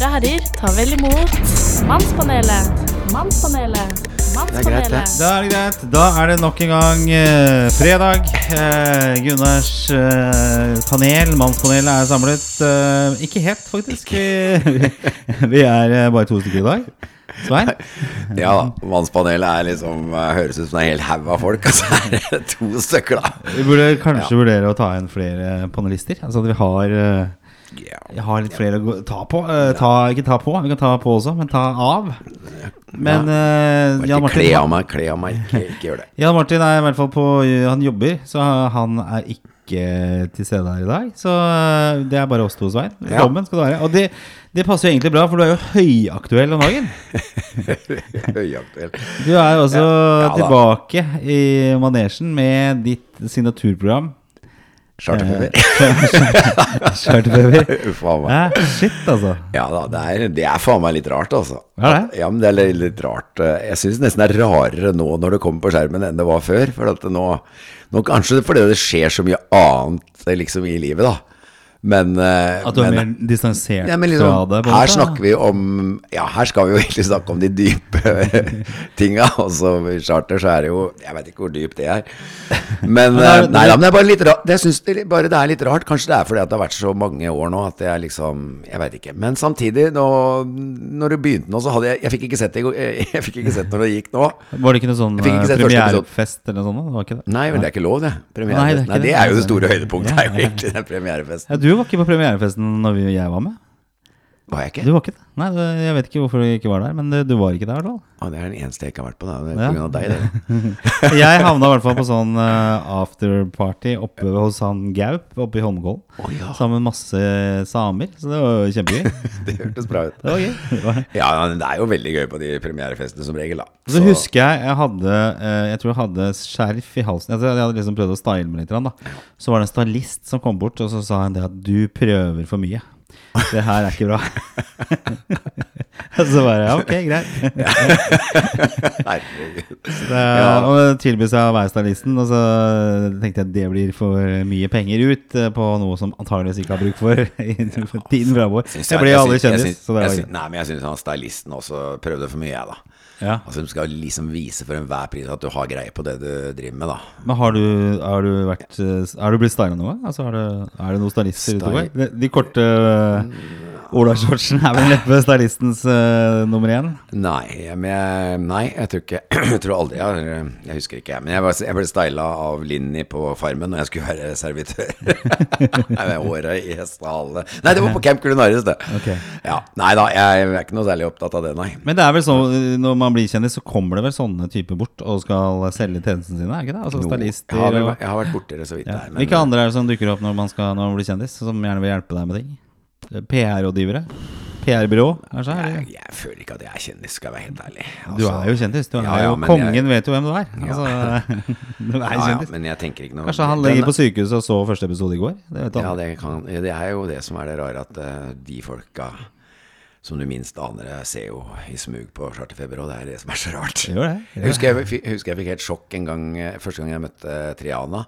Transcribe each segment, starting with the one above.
damer og herrer, ta vel imot Mannspanelet. Mannspanelet. Det er greit, det. Da er det greit. Da er det nok en gang eh, fredag. Eh, Gunnars eh, panel, mannspanelet, er samlet. Eh, ikke helt, faktisk. Vi, vi er eh, bare to stykker i dag. Svein? Ja da. Mannspanelet er liksom eh, høres ut som det er en hel haug av folk, og så er det to stykker, da. Vi burde kanskje vurdere å ta inn flere panelister. Altså at vi har eh, Ja. Jeg har litt flere å ta på. Eh, ta, ikke ta på, vi kan ta på også, men ta av. Men eh, Jan Martin kle av meg, kle av meg. Ikke, ikke gjør det. Jan Martin er i hvert fall på Han jobber, så han er ikke til stede her i dag. Så eh, det er bare oss to, Svein. Ja. Velkommen skal du være. Og det, det passer jo egentlig bra, for du er jo høyaktuell om dagen. Høyaktuell. Du er jo også Ja, ja tilbake i manesjen med ditt signaturprogram. Charterfeber. Charterfeber. faen meg. Ja, shit, altså. Ja da, det er, det er faen meg litt rart, altså. Ja, det? Ja, men det er litt, litt rart. Jeg syns nesten det er rarere nå når det kommer på skjermen enn det var før. For at nå, nå Kanskje fordi det skjer så mye annet liksom i livet, da. Men, eh, At du er men- mer distansert Ja, liksom, fra det? her snakker vi om Ja, her skal vi jo egentlig snakke om de dype tinga. Og så i charter så er det jo Jeg vet ikke hvor dypt det er. Men, Men det er- eh, nei da, men det er bare litt rart. Jeg syns det, bare det er litt rart. Kanskje det er fordi det har vært så mange år nå at det er liksom Jeg veit ikke. Men samtidig, nå, når det begynte nå, så hadde jeg Jeg fikk ikke sett det Jeg fikk ikke sett når det gikk nå. Var det ikke noe sånn eh, premierefest eller noe sånt? Det det? Nei, men det er ikke lov, det. Premiere. Nei, Nei, det er ikke det, det. er jo det store høydepunktet. Ja, er jo egentlig den premierefesten. Ja, du var ikke på premierefesten når vi, jeg var med. Var jeg ikke? Du var ikke det? Nei, det, jeg vet ikke hvorfor du ikke var der, men det, du var ikke der fall. Å, det er den eneste jeg ikke har vært på. Da. Det er Ja. av deg, det. Jeg havna i hvert fall på sånn uh, afterparty oppe hos han Gaup oppe i Holmenkollen. Oh, ja. Sammen med masse samer, så det var kjempegøy. Det hørtes bra ut. Det var gøy. Ja, det er jo veldig gøy på de premierefestene som regel, da. Så husker jeg jeg hadde uh, Jeg tror jeg hadde skjerf i halsen. Jeg, jeg hadde liksom prøvd å style meg litt. Da. Så var det en stylist som kom bort, og så sa han det at du prøver for mye. Det her er ikke bra. Så bare ja, ok, greit. Herregud. Det, Og tilbød seg å være stylisten, og så tenkte jeg at det blir for mye penger ut eh, på noe som antageligvis ikke har bruk for i tiden framover. Jeg, Jeg ble aldri kjendis. Nei, men jeg syns han stylisten også prøvde for mye, jeg, da. Ja. Altså, Du skal liksom vise for enhver pris at du har greie på det du driver med, da. Men har du, har du vært Er du blitt styla noe? Altså, er, du, er det noen stylister Styl- utover? De, de korte uh, Ola-shortsen er vel neppe stylistens uh, nummer én? Nei, men jeg, nei, jeg tror ikke Jeg tror aldri jeg Jeg husker ikke. Men jeg, var, jeg ble styla av Linni på Farmen når jeg skulle være servitør. Håret i hestehale Nei, det var på Camp Culinaris, det. Okay. Ja, Nei da, jeg er ikke noe særlig opptatt av det, nei. Men det er vel sånn når man blir kjendis, så kommer det vel sånne typer bort og skal selge tjenestene sine? er ikke det? Altså stylister jeg, har vel, jeg har vært borti det så vidt ja. der. Hvilke andre er det som dukker opp når man, skal, når man blir kjendis, som gjerne vil hjelpe deg med ting? PR-rådgivere? PR-byrå, kanskje? jeg, jeg føler ikke at jeg er kjendis, skal jeg være helt ærlig. Du Altså, er jo kjendis. Du er Ja, ja, jo Kongen jeg- vet jo hvem du er. Altså, du er ja, kjendis. men jeg tenker ikke noe Kanskje han ligger på sykehuset og så første episode i går? Det vet Ja, det, kan, det er jo det som er det rare, at uh, de folka som du minst aner, jeg ser jo i smug på Charterfeber, og det er det som er så rart. Det gjør det. Jeg husker jeg, jeg husker jeg fikk helt sjokk en gang, første gang jeg møtte Triana.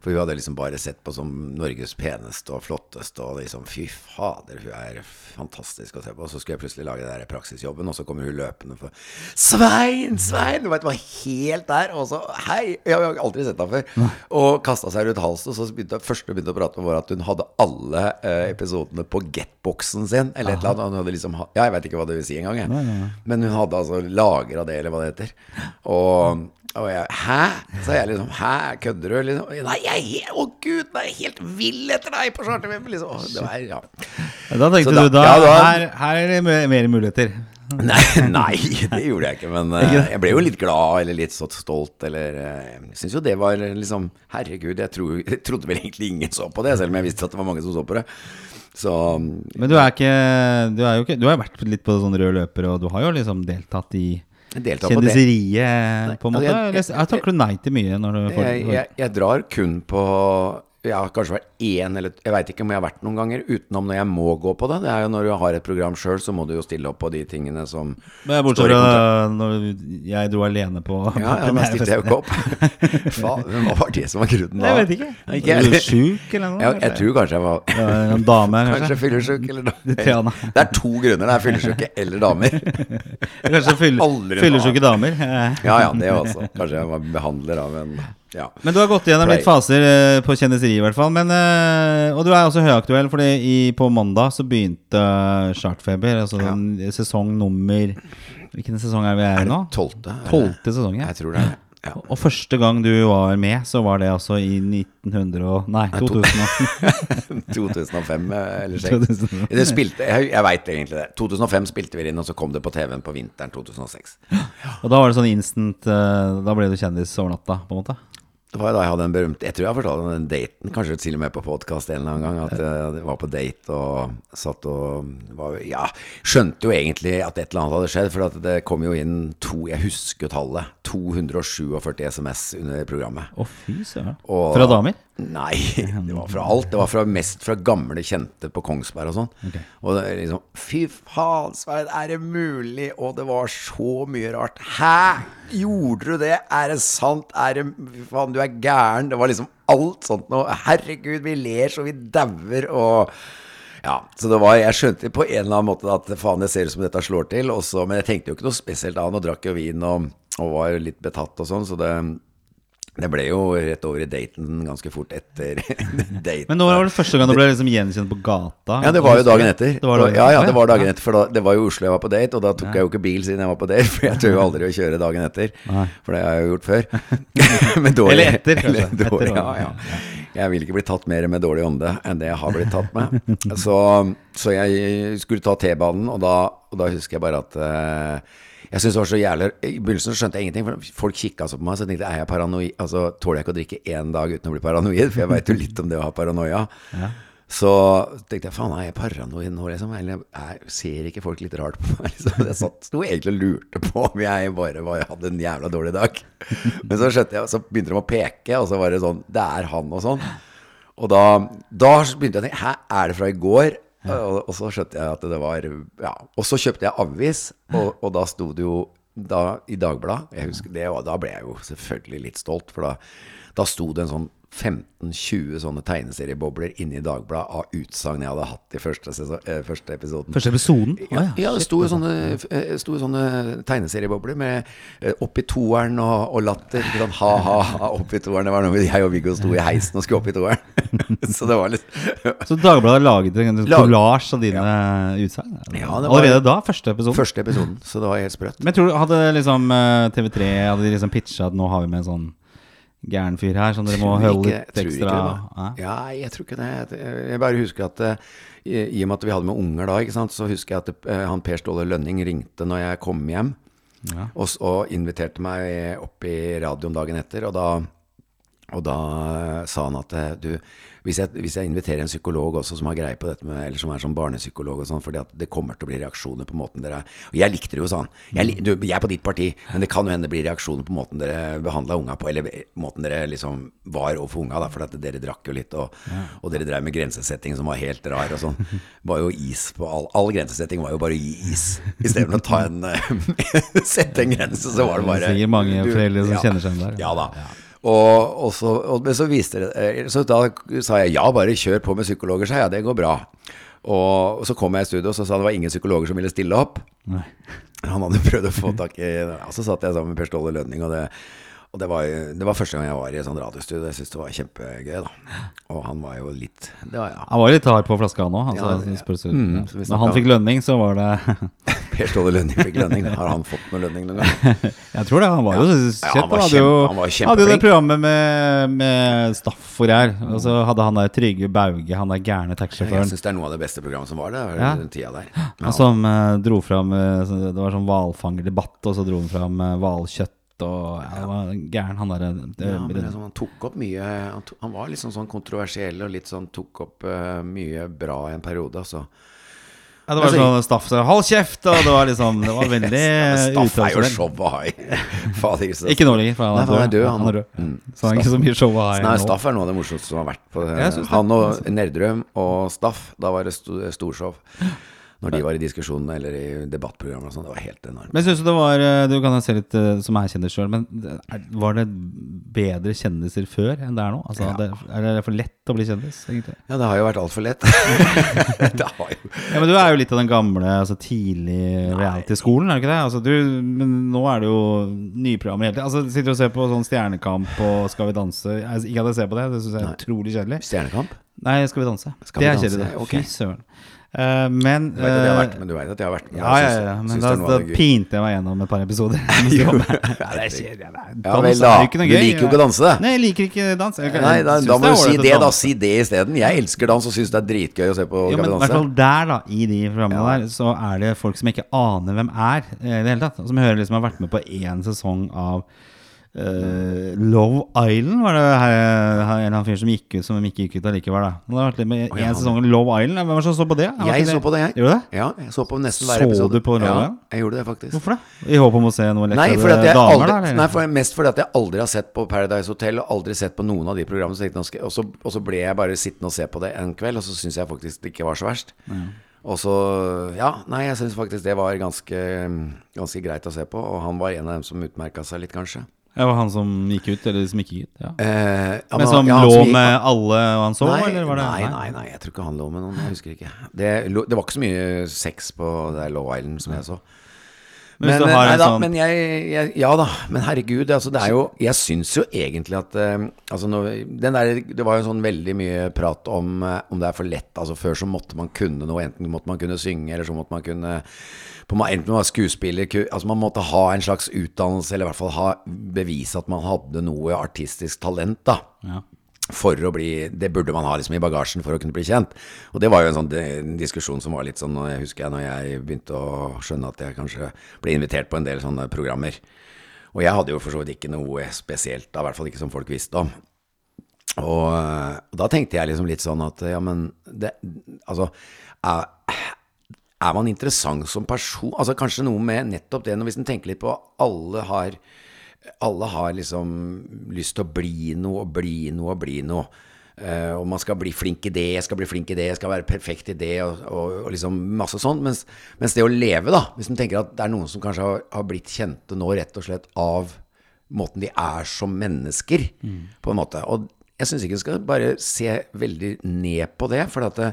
For hun hadde liksom bare sett på som Norges peneste og flotteste, og liksom fy fader, hun er fantastisk å se på. Og så skulle jeg plutselig lage den der praksisjobben, og så kommer hun løpende for Svein, Svein! Du vet, var helt der. Og så hei! Jeg har aldri sett henne før. Og kasta seg rundt halsen, og så begynte første hun begynte å prate om, var at hun hadde alle eh, episodene på Getboxen sin. Eller et eller annet. Hun hadde liksom, ja, jeg vet ikke hva det vil si engang, jeg. Men hun hadde altså lagra det, eller hva det heter. Og og jeg Hæ? Så jeg liksom Hæ, kødder du? Liksom. Nei, jeg er helt Å, gud, jeg er helt vill etter deg på charterweb! Liksom. Å, Det var, ja. Da tenkte da- du da, ja, da- her, her er det mer, muligheter. Nei, nei, det gjorde jeg ikke. Men uh, jeg ble jo litt glad, eller litt så stolt, eller eh, Jeg syns jo det var liksom Herregud, jeg, tro, jeg trodde vel egentlig ingen så på det, selv om jeg visste at det var mange som så på det. Så Men du er ikke Du er jo ikke Du har jo vært litt på sånn rød løper, og du har jo liksom deltatt i jeg på det. kjendiseriet, på en måte? altså, jeg- jeg- jeg takker du nei til mye når du får Jeg, jeg, jeg drar kun på jeg har kanskje vært én eller Jeg veit ikke om jeg har vært noen ganger utenom når jeg må gå på det. Det er jo Når du har et program sjøl, så må du jo stille opp på de tingene som Men Bortsett fra når jeg dro alene på Ja, ja, men stilte jeg jo ikke opp. Hva var det som var grunnen da? Jeg vet ikke. Er du sjuk eller noe? Jeg, jeg tror kanskje jeg var Ja, en dame Kanskje kanskje? fyllesjuk eller Det tror jeg noe. da. Det er to grunner. Det er fyllesjuke eller damer. Kanskje fyll, Aldri damer. Ja ja, det også. Kanskje jeg var behandler av en Ja. Men du har gått gjennom litt faser eh, på kjendiseri, i hvert fall. Men, eh, og du er også høyaktuell, fordi i, på mandag så begynte eh, Chartfeber. Altså Ja. den sesong nummer Hvilken sesong er vi er i nå? Tolvte? Tolvte sesong, ja. Jeg tror det. Ja. Og første gang du var med, så var det altså i 1900 og Nei, 2000. 2005 eller 2006. Det spilte, jeg jeg veit egentlig det. 2005 spilte vi inn, og så kom det på TV-en på vinteren 2006. Og da var det sånn instant Da ble du kjendis over natta, på en måte? Det var da jeg hadde en berømt Jeg tror jeg har fortalt om den daten, kanskje til og med på podkast en eller annen gang. At jeg var på date og satt og var, Ja, skjønte jo egentlig at et eller annet hadde skjedd. For at det kom jo inn to Jeg husker jo tallet. 247 SMS under programmet. Å, fy søren. Fra damer? Nei, det var fra alt. Det var fra, mest fra gamle kjente på Kongsberg og sånn. Og er liksom Fy faen, Svein, er det mulig? Og det var så mye rart. Hæ? Gjorde du det? Er det sant? Er det Fy faen, du er gæren. Det var liksom alt sånt noe. Herregud, vi ler så vi dauer, og ja, så det var, Jeg skjønte på en eller annen måte at faen, det ser ut som dette slår til. Også, men jeg tenkte jo ikke noe spesielt annet. Og drakk jo vin og, og var litt betatt og sånn. Så det, det ble jo rett over i daten ganske fort etter daten. Men nå var det første gang du ble liksom gjenkjent på gata? Ja, det var jo dagen etter. Det var dagen ja, ja, det var dagen etter For da, det var jo Oslo jeg var på date, og da tok jeg jo ikke bil siden jeg var på date. For jeg tør jo aldri å kjøre dagen etter. Nei. For det har jeg jo gjort før. Men dårlig, Eller etter, kanskje. eller dårlig, ja, ja. Jeg vil ikke bli tatt mer med dårlig ånde enn det jeg har blitt tatt med. Så, så jeg skulle ta T-banen, og, og da husker jeg bare at eh, jeg synes det var så jævlig I begynnelsen skjønte jeg ingenting, for folk kikka så på meg. Så jeg tenkte er jeg paranoid? Altså, tåler jeg ikke å drikke én dag uten å bli paranoid? For jeg veit jo litt om det å ha paranoia. Så tenkte jeg faen, er jeg paranoid nå, liksom? Eller er, ser ikke folk litt rart på meg? Liksom? Jeg satt, sto egentlig og lurte på om jeg bare var, hadde en jævla dårlig dag. Men så skjønte jeg, så begynte de å peke, og så var det sånn Det er han og sånn. Og da, da begynte jeg å tenke Hæ, er det fra i går? Og, og så skjønte jeg at det var Ja. Og så kjøpte jeg avis, og, og da sto det jo da, i Dagbladet Da ble jeg jo selvfølgelig litt stolt, for da, da sto det en sånn 15-20 sånne tegneseriebobler inni Dagbladet av utsagn jeg hadde hatt i første, eh, første episoden. Første episoden? Ah, Ja, ja, det Shit, sto jo sånne, eh, sånne tegneseriebobler med opp oppi toeren og, og latter. Sånn sant? Ha, ha, ha, oppi toeren. Det var noe jeg og Viggo sto i heisen og skulle opp i toeren. Så det var litt Så Dagbladet laget en kollasj av dine utsagn? Ja, Allerede da? Første episoden? første episoden. Så det var helt sprøtt. Men tror du, hadde liksom eh, TV3 Hadde de liksom pitcha at nå har vi med en sånn gæren fyr her, som dere må holde ikke- litt ikke ekstra det, Ja, jeg tror ikke det. Jeg bare husker at eh, i og med at vi hadde med unger da, ikke sant, så husker jeg at eh, han Per Ståle Lønning ringte når jeg kom hjem. Ja. Og, og inviterte meg opp i radioen dagen etter. Og da, og da sa han at eh, du, hvis jeg, hvis jeg inviterer en psykolog også som har greie på dette med, eller som er sånn barnepsykolog og sånn, fordi at det kommer til å bli reaksjoner på måten dere Og jeg likte det jo, sånn. Jeg, du, jeg er på ditt parti, men det kan jo hende det blir reaksjoner på måten dere behandla unga på, eller måten dere liksom var overfor unga, da, for at dere drakk jo litt, og, og dere drev med grensesetting som var helt rar og sånn. Var jo is på all, all grensesetting var jo bare å gi is, istedenfor å ta en Sette en grense, så var det bare Det Sikkert mange foreldre som ja. kjenner seg igjen der. Ja da. Og, og, så, og men så viste det eh, Så da sa jeg ja, bare kjør på med psykologer, sa jeg. Ja, det går bra. Og så kom jeg i studio, og så sa det var ingen psykologer som ville stille opp. Nei. Han hadde prøvd å få tak i Og så satt jeg sammen med Per Ståle Lønning, og det, og det, var, det var første gang jeg var i et sånt radiostudio. Jeg syntes det var kjempegøy, da. Og han var jo litt Det var ja. Han var litt hard på flaska, han. Altså, Ja, ja. Mm. Når han fikk lønning, så var det Per Ståle Lønning fikk lønning. Har han fått noe lønning noen gang? Jeg tror det. Han var jo Ja. sett Ja, han var kjempe- han var hadde jo det programmet med, med Staff og greier. Og så hadde han der Trygve Bauge, han der gærne Jeg taxisjåføren. syns det er noe av det beste programmet som var det. Ja. Den tida der. Han som uh, dro fram eh, Det var sånn hvalfangerdebatt, og så dro han fram eh, hvalkjøtt og ja, det var gæren, han derre Ja, liksom, han tok opp mye Han, to, han var liksom sånn kontroversiell og litt sånn tok opp mye bra i en periode. Altså. Ja, det var Altså, sånn Staff sa 'hold kjeft', og det var liksom Det var veldig Staff er jo show å ha i. Ikke nå lenger, for han Nei, for han er død. Han han. er død. Mm. Så han er ikke så mye show å ha i Nei. Staff er noe av det morsomste som har vært på det. Han og Nerdrøm og Staff, da var det sto- storshow. Når de var i diskusjonene eller i debattprogrammer og sånn. Det var helt enormt. Men synes du det var eh, Du kan se litt eh, som er kjendis sjøl, men er- var det bedre kjendiser før enn det er nå? Altså, Ja. det, er det for lett å bli kjendis, egentlig? Ja, det har jo vært altfor lett. det har jo Ja, men Du er jo litt av den gamle, altså tidlig reality-skolen, er du ikke det? Altså, du, men nå er det jo nye programmer hele tiden. Altså, sitter og ser på sånn Stjernekamp og Skal vi danse. Jeg, ikke at jeg ser på det, det syns jeg er utrolig kjedelig. Stjernekamp. Nei, Skal vi danse. Skal det er kjedelig. det. ok. Fy søren. Eh, men Du vet at jeg har eh, vært, men du vet at jeg har vært med. Ja, ja, ja, men da, det da det pinte jeg meg gjennom et par episoder. Ja, det er kjedelig. Ja vel, da. Du liker jo ikke å danse. Nei, jeg liker ikke dans. Jeg, Nei, da, da må du si det, da. Si det isteden. Jeg elsker dans og syns det er dritgøy å se på Jo, men vi i hvert danse. fall der, da, i de programmene Ja. der, så er det folk som ikke aner hvem er eh, i det hele tatt. Som jeg hører liksom har vært med på én sesong av eh, Love Island, var det her, her, en fyr som gikk ut som ikke gikk ut allikevel, da. Det har vært litt med oh, ja, en sesong Love Island. Hvem var det som så på det? Jeg, Jeg så på det, jeg. Gjorde det? Ja, jeg så på nesten hver Så du på Love Ja, jeg gjorde det faktisk. Hvorfor det? I håp om å se noe lekre damer, aldri, da? nei for, mest fordi at jeg aldri har sett på Paradise Hotel, og aldri sett på noen av de programmene. Og så, og så ble jeg bare sittende og se på det en kveld, og så syns jeg faktisk det ikke var så verst. Og så Ja, nei, jeg syns faktisk det var ganske, ganske greit å se på, og han var en av dem som utmerka seg litt, kanskje. Det var han som gikk ut, eller som ikke gikk ut? Ja. Eh, ja, Men som ja, lå gikk- med alle han så, Nei, eller var det nei, nei, nei, jeg tror ikke han lå med noen. Jeg husker ikke. Det, det var ikke så mye sex på det Low Island som jeg så. Men Men, nei da, sånn men jeg, jeg Ja da, men herregud, altså det er jo Jeg syns jo egentlig at uh, Altså når, den der, Det var jo sånn veldig mye prat om uh, om det er for lett. Altså Før så måtte man kunne noe. Enten måtte man kunne synge, eller så måtte man kunne på, Enten man var skuespiller ku- Altså man måtte ha en slags utdannelse, eller i hvert fall ha bevise at man hadde noe artistisk talent, da ja. For å bli Det burde man ha liksom i bagasjen for å kunne bli kjent. Og det var jo en sånn en diskusjon som var litt sånn og Jeg husker jeg når jeg begynte å skjønne at jeg kanskje ble invitert på en del sånne programmer. Og jeg hadde jo for så vidt ikke noe spesielt, da, i hvert fall ikke som folk visste om. Og, og da tenkte jeg liksom litt sånn at ja, men det Altså er, er man interessant som person? Altså Kanskje noe med nettopp det, hvis en tenker litt på alle har alle har liksom lyst til å bli noe og bli noe og bli noe. Uh, og man skal bli flink i det, jeg skal bli flink i det, jeg skal være perfekt i det, og, og, og liksom masse sånt. Mens, mens det å leve, da, hvis man tenker at det er noen som kanskje har, har blitt kjente nå rett og slett av måten de er som mennesker, på en måte. Og jeg syns ikke du skal bare se veldig ned på det, for at det,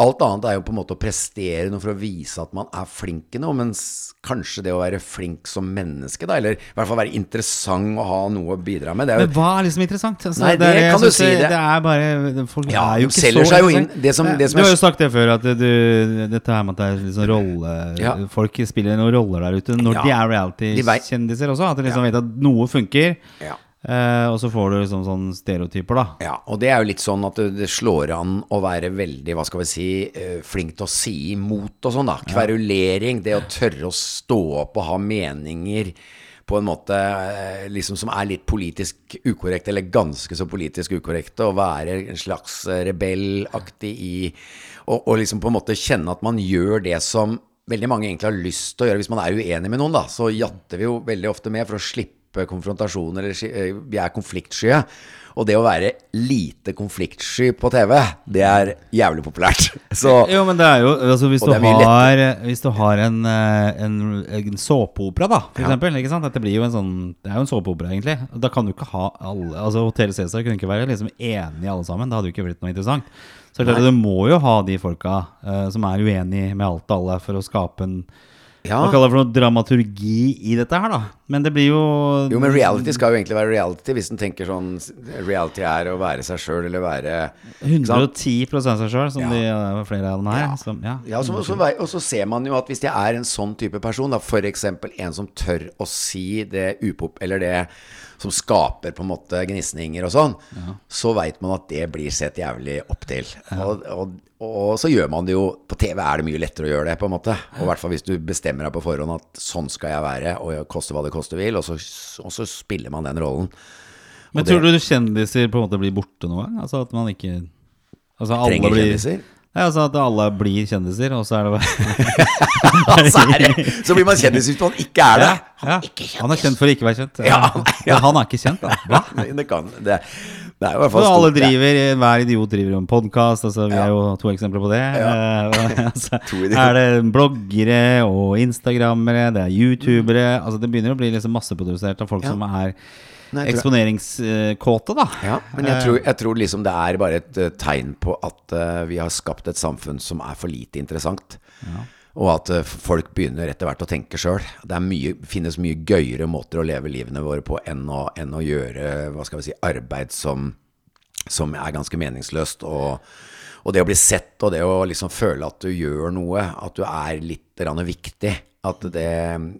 alt annet er jo på en måte å prestere noe for å vise at man er flink i noe, mens kanskje det å være flink som menneske, da, eller i hvert fall være interessant og ha noe å bidra med, det er Men jo hva er liksom interessant? Altså, Nei, det det kan du si, Det, det- er bare Folk Ja, er jo ikke så seg jo inn. Det som- det som du har jo sagt det før, at du, dette her med at det er liksom rolle Ja. Folk spiller noen roller der ute når Ja. de er reality-kjendiser også. At de liksom vet at noe funker, Ja. Eh, og så får du liksom sånne stereotyper, da. Ja, og det er jo litt sånn at det, slår an å være veldig, hva skal vi si, eh, flink til å si imot og sånn, da. Kverulering, det å tørre å stå opp og ha meninger på en måte eh, liksom som er litt politisk ukorrekt, eller ganske så politisk ukorrekte, og være en slags rebellaktig i og, og liksom på en måte kjenne at man gjør det som veldig mange egentlig har lyst til å gjøre. Hvis man er uenig med noen, da, så jatter vi jo veldig ofte med for å slippe konfrontasjoner, eller eh, vi er konfliktskye. Og det å være lite konfliktsky på TV, det er jævlig populært. Så Jo, men det er jo altså, hvis, du er har, hvis du har en, eh, en, en såpeopera, da, for Ja. eksempel. Ikke sant? Dette blir jo en sånn Det er jo en såpeopera, egentlig. Da kan du ikke ha alle Altså Hotell Cæsar kunne ikke være liksom enige alle sammen. Det hadde jo ikke blitt noe interessant. Så klart, du må jo ha de folka uh, som er uenig med alt og alle, for å skape en ja. Hva kaller det for noe dramaturgi i dette her, da. Men det blir jo Jo, men reality skal jo egentlig være reality, hvis en tenker sånn Reality er å være seg sjøl, eller være 110 sant? 110 seg sjøl, som Ja. de flere av dem her. Ja. Som, ja. Ja, så, så, og så ser man jo at hvis jeg er en sånn type person, da f.eks. en som tør å si det upop... Eller det som skaper på en måte gnisninger og sånn, så veit man at det blir sett jævlig opp til. Og, og, og så gjør man det jo På TV er det mye lettere å gjøre det, på en måte. Og i hvert fall hvis du bestemmer deg på forhånd at sånn skal jeg være, og koste hva det koste vil, og så, og så spiller man den rollen. Men tror det- du kjendiser på en måte blir borte noe? Altså at man ikke Altså alle Trenger blir kjendiser? Ja, altså at alle blir kjendiser, og så er det bare så, er det, så blir man kjendis hvis man ikke er det. ja. Han er kjent for å ikke være kjent. Ja, ja. Han er ikke kjent, da. Hva? Det, kan, det, det er jo i hvert fall stort, alle driver, hver idiot driver jo en podkast. Altså, vi Ja. er jo to eksempler på det. Ja. altså, er det bloggere og instagrammere, det er youtubere altså, Det begynner å bli liksom masseprodusert av folk Ja. som er eksponeringskåte, da. Ja, men jeg tror, jeg tror liksom det er bare et eh, tegn på at uh, vi har skapt et samfunn som er for lite interessant. Og at eh, folk begynner etter hvert å tenke sjøl. Det mye, finnes mye gøyere måter å leve livene våre på enn å, enn å gjøre si, arbeid som, som er ganske meningsløst. Og, og det å bli sett, og det å liksom føle at du gjør noe, at du er litt viktig. At det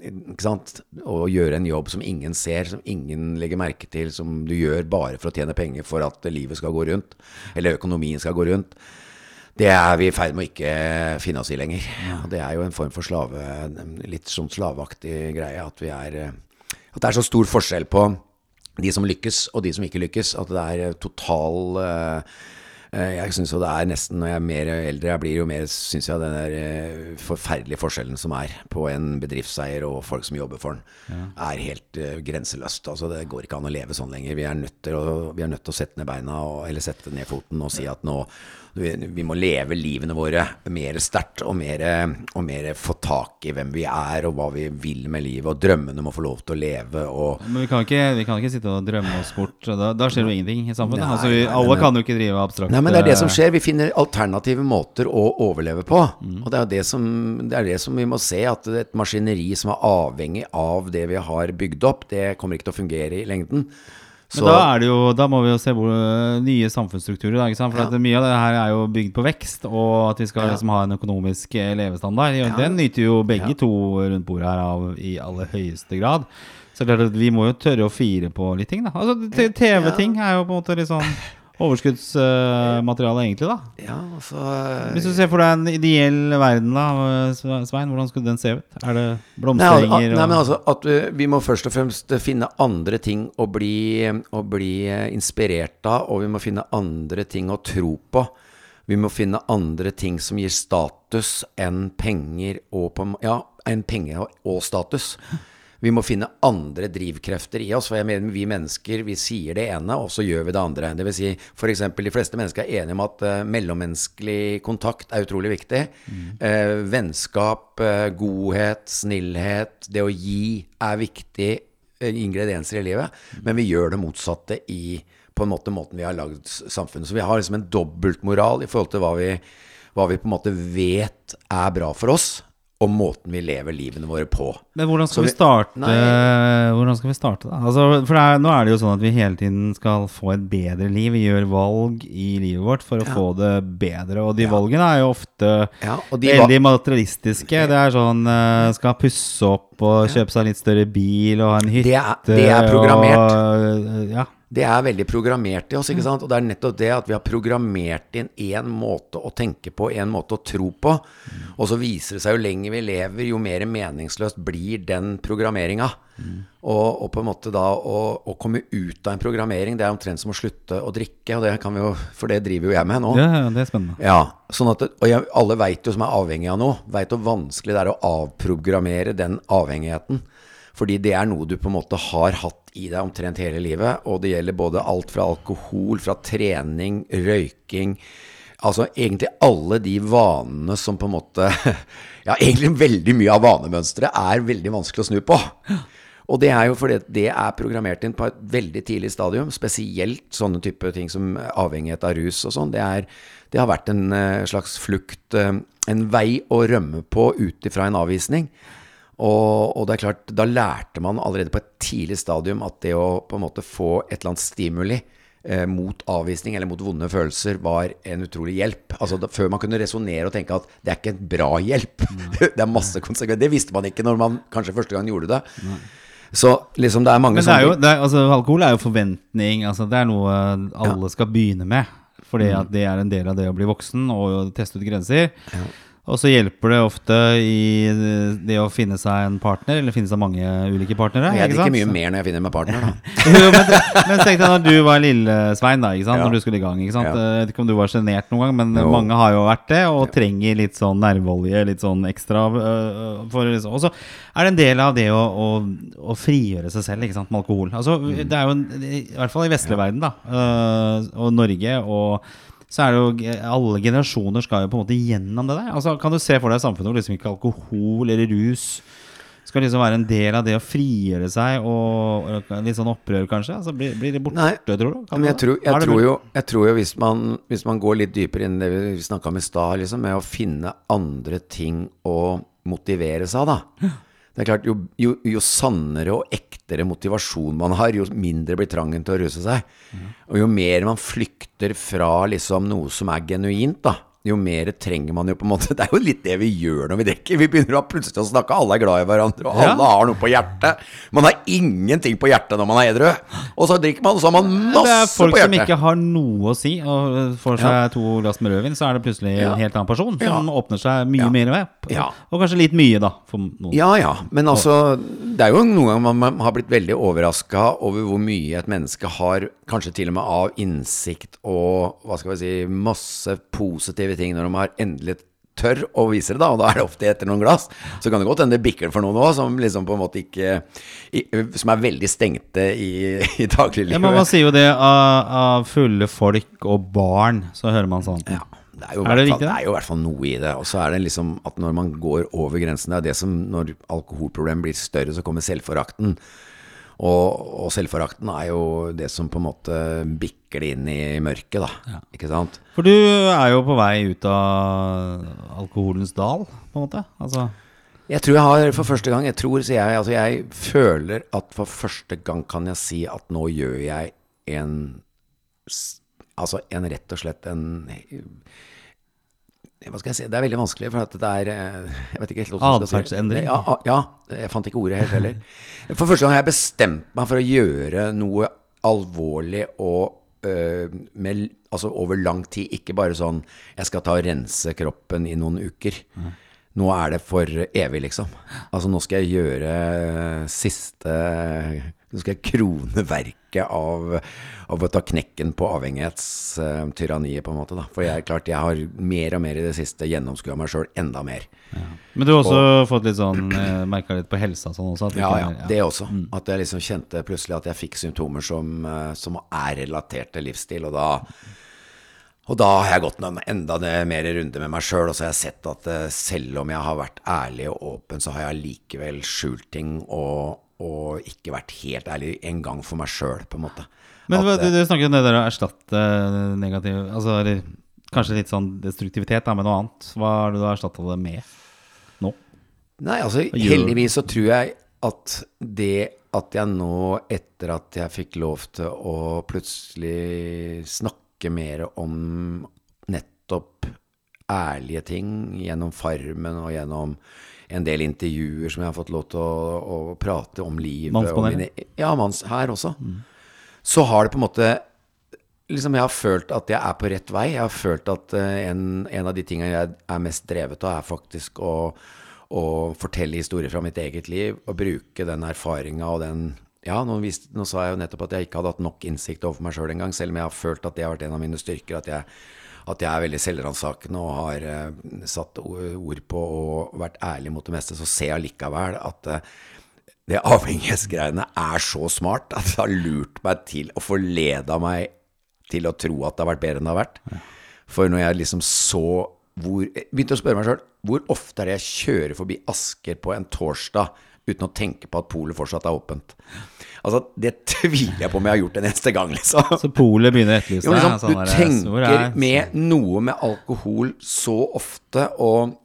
Ikke sant? Å gjøre en jobb som ingen ser, som ingen legger merke til, som du gjør bare for å tjene penger for at livet skal gå rundt, eller økonomien skal gå rundt. Det er vi i ferd med å ikke finne oss i lenger. Og det er jo en form for slave, litt sånn slaveaktig greie. At, vi er, eh, at det er så stor forskjell på de som lykkes og de som ikke lykkes. At det er eh, total eh, Jeg syns jo det er nesten Når jeg er mer eldre jeg blir, jo mer syns jeg den der forferdelige forskjellen som er på en bedriftseier og folk som jobber for den, er helt grenseløst. Altså, det går ikke an å leve sånn lenger. Vi er nødt til å, vi er nødt til å sette ned beina, og, eller sette ned foten og si at nå vi, vi må leve livene våre mer sterkt og mer, og mer få tak i hvem vi er og hva vi vil med livet, og drømmene må få lov til å leve. og Men vi kan ikke, vi kan ikke sitte og drømme oss bort. Da, da skjer jo ingenting i samfunnet. Nei, altså, vi, alle kan jo ikke drive abstrakt Nei, men det er det som eh, skjer. Vi finner alternative måter å overleve på. Og det er det som, det er det som vi må se, at et maskineri som er avhengig av det vi har bygd opp, det kommer ikke til å fungere i lengden. Men da, er det jo, da må vi jo se hvor, nye samfunnsstrukturer. Da? For Ja. mye av det her er jo bygd på vekst, og at vi skal Ja. liksom ha en økonomisk eh, levestandard. Ja. Den nyter jo begge to rundt bordet her av i aller høyeste grad. Så det vi må jo tørre å fire på litt ting, da. Altså, TV-ting er jo på en måte litt sånn overskuddsmateriale, egentlig, da. Ja, altså Hvis du ser for deg en ideell verden, da, Svein, hvordan skulle den se ut? Er det Nei, al- nei, men altså at vi, vi må først og fremst finne andre ting å bli, å bli eh, inspirert av, og vi må finne andre ting å tro på. Vi må finne andre ting som gir status enn penger og på, Ja, enn penger og status. Vi må finne andre drivkrefter i oss. For jeg mener, vi mennesker vi sier det ene, og så gjør vi det andre. Det vil si, f.eks. de fleste mennesker er enige om at uh, mellommenneskelig kontakt er utrolig viktig. Eh, vennskap, uh, godhet, snillhet, det å gi er viktig ingredienser i livet. Men vi gjør det motsatte i på en måte måten vi har lagd samfunnet. Så vi har liksom en dobbeltmoral i forhold til hva vi, hva vi på en måte vet er bra for oss, og måten vi lever livene våre på. Men hvordan skal vi vi- starte Nei. Hvordan skal vi starte da? Altså, for er, nå er det jo sånn at vi hele tiden skal få et bedre liv. Vi gjør valg i livet vårt for å Ja. få det bedre. Og de valgene er jo ofte Ja, de veldig materialistiske. Det er sånn uh, Skal pusse opp og kjøpe seg litt større bil og ha en hytte. Det er- det er programmert. Og, eh, ja. Det er veldig programmert i oss, ikke sant? Og det er nettopp det at vi har programmert inn én måte å tenke på, én måte å tro på. Og så viser det seg jo lenger vi lever, jo mer meningsløst blir den programmeringa. Og, og på en måte da å, å komme ut av en programmering, det er omtrent som å slutte å drikke. Og det kan vi jo, for det driver jo jeg med nå. ja, ja, det er spennende. Ja, sånn at, og jeg, alle veit jo som er avhengig av noe, veit hvor vanskelig det er å avprogrammere den avhengigheten. Fordi det er noe du på en måte har hatt i deg omtrent hele livet. Og det gjelder både alt fra alkohol, fra trening, røyking Altså egentlig alle de vanene som på en måte Ja, egentlig veldig mye av vanemønsteret er veldig vanskelig å snu på. Og det er jo fordi det er programmert inn på et veldig tidlig stadium. Spesielt sånne type ting som avhengighet av rus og sånn. Det, det har vært en eh, slags flukt, eh, en vei å rømme på ut ifra en avvisning. Og, og det er klart, da lærte man allerede på et tidlig stadium at det å på en måte få et eller annet stimuli eh, mot avvisning eller mot vonde følelser var en utrolig hjelp. Altså da, Før man kunne resonnere og tenke at det er ikke en bra hjelp. det er masse konsekvenser. Det visste man ikke når man kanskje første gang gjorde det. Så liksom det er mange Men det er jo, det er, altså, alkohol er jo forventning. Altså, det er noe alle skal begynne med. Fordi Mm. at det er en del av det å bli voksen og teste ut grenser. Og så hjelper det ofte i det å finne seg en partner, eller finne seg mange ulike partnere. Jeg ikke drikker mye mer når jeg finner meg partner, da. jo, men, men tenk deg når du var Lille-Svein, da? Ja. når du skulle i gang. ikke sant? Ja. Jeg vet ikke om du var sjenert noen gang, men Jo. mange har jo vært det, og trenger litt sånn nerveolje, litt sånn ekstra. øh. Og så er det en del av det å, å, å frigjøre seg selv ikke sant, med alkohol. Altså, Mm. Det er jo, en, I hvert fall i vestlig verden, da, øh, og Norge og så er det jo Alle generasjoner skal jo på en måte gjennom det der. Altså, kan du se for deg samfunnet hvor liksom ikke alkohol eller rus skal liksom være en del av det å frigjøre seg og litt sånn opprør, kanskje? Altså, blir, blir det borte, Nei, tror du? Kan Men jeg tror, jeg tror, jo, jeg tror jo hvis man, hvis man går litt dypere inn i det vi snakka om i stad, liksom, med å finne andre ting å motivere seg av, da. Det er klart, jo, jo, jo sannere og ektere motivasjon man har, jo mindre blir trangen til å ruse seg. Og jo mer man flykter fra liksom noe som er genuint, da, jo mer trenger man jo på en måte Det er jo litt det vi gjør når vi drikker. Vi begynner å plutselig å snakke, alle er glad i hverandre, og Ja. alle har noe på hjertet. Man har ingenting på hjertet når man er edru. Og så drikker man, og så har man masse Det er folk som ikke har noe å si, og får seg Ja. to glass med rødvin, så er det plutselig Ja. en helt annen person som Ja. åpner seg mye Ja. mer ved Ja. Og kanskje litt mye, da. Ja ja, men altså Det er jo noen ganger man, man har blitt veldig overraska over hvor mye et menneske har, kanskje til og med av innsikt og hva skal vi si, masse positive ting når de har endelig tør å vise det, da, og da er det ofte etter noen glass. Så kan det godt hende det bikker for noen òg, som liksom på en måte ikke i, Som er veldig stengte i, i dagliglivet. Ja, men man sier jo det av, av fulle folk og barn, så hører man sånn. Ja, det er, jo Er det fall, riktig, det? er jo i hvert fall noe i det. Og så er det liksom at når man går over grensen, det er det som når alkoholproblemet blir større, så kommer selvforakten. Og, og selvforakten er jo det som på en måte bikker det inn i mørket, da. Ikke sant? For du er jo på vei ut av alkoholens dal, på en måte. Altså, Jeg tror jeg har for første gang Jeg tror, sier jeg, altså jeg føler at for første gang kan jeg si at nå gjør jeg en Altså en rett og slett en hva skal jeg si, Det er veldig vanskelig, for at det er eh, Jeg vet ikke helt hva som skal si. Ja, ja, jeg fant ikke ordet helt heller. For første gang har jeg bestemt meg for å gjøre noe alvorlig og øh, med, altså over lang tid. Ikke bare sånn jeg skal ta og rense kroppen i noen uker. Nå er det for evig, liksom. Altså nå skal jeg gjøre siste Nå skal jeg krone verket av, av å ta knekken på avhengighetstyranniet, på en måte. da For jeg klart jeg har mer og mer i det siste gjennomskua meg sjøl enda mer. men du har også fått litt sånn eh, Merka litt på helsa sånn også? Ja, ja, er- det også. At jeg liksom kjente plutselig at jeg fikk symptomer som, eh, som er relatert til livsstil, og da og da har jeg gått noen enda mer runde med meg sjøl, og så har jeg sett at eh, selv om jeg har vært ærlig og åpen, så har jeg likevel skjult ting og, og ikke vært helt ærlig en gang for meg sjøl, på en måte. Men At, du, eh, du snakker om det der å erstatte negativ Altså eller kanskje litt sånn destruktivitet da, med noe annet. Hva har du da erstatta det med nå? Nei, altså heldigvis så tror jeg at det at jeg nå, etter at jeg fikk lov til å plutselig snakke mer om nettopp ærlige ting gjennom Farmen og gjennom en del intervjuer som jeg har fått lov til å, å prate om livet Mannspanelet? Ja, manns, her også. Så har det på en måte liksom jeg har følt at jeg er på rett vei. Jeg har følt at eh, en, en av de tingene jeg er mest drevet av, er faktisk å, å fortelle historier fra mitt eget liv. Og bruke den erfaringa og den Ja, nå, viste, nå sa jeg jo nettopp at jeg ikke hadde hatt nok innsikt overfor meg sjøl engang, selv om jeg har følt at det har vært en av mine styrker. At jeg, at jeg er veldig selvransakende og har uh, satt ord på og vært ærlig mot det meste. Så ser jeg likevel at uh, det avhengighetsgreiene er så smart at det har lurt meg til å forleda meg til å tro at det har vært bedre enn det har vært. For når jeg liksom så hvor, Begynte å spørre meg sjøl hvor ofte er det jeg kjører forbi Asker på en torsdag uten å tenke på at polet fortsatt er åpent. Altså, Det tviler jeg på om jeg har gjort en eneste gang, liksom. Så polet begynner å etterlyse deg? liksom, sånn du tenker er- med noe med alkohol så ofte og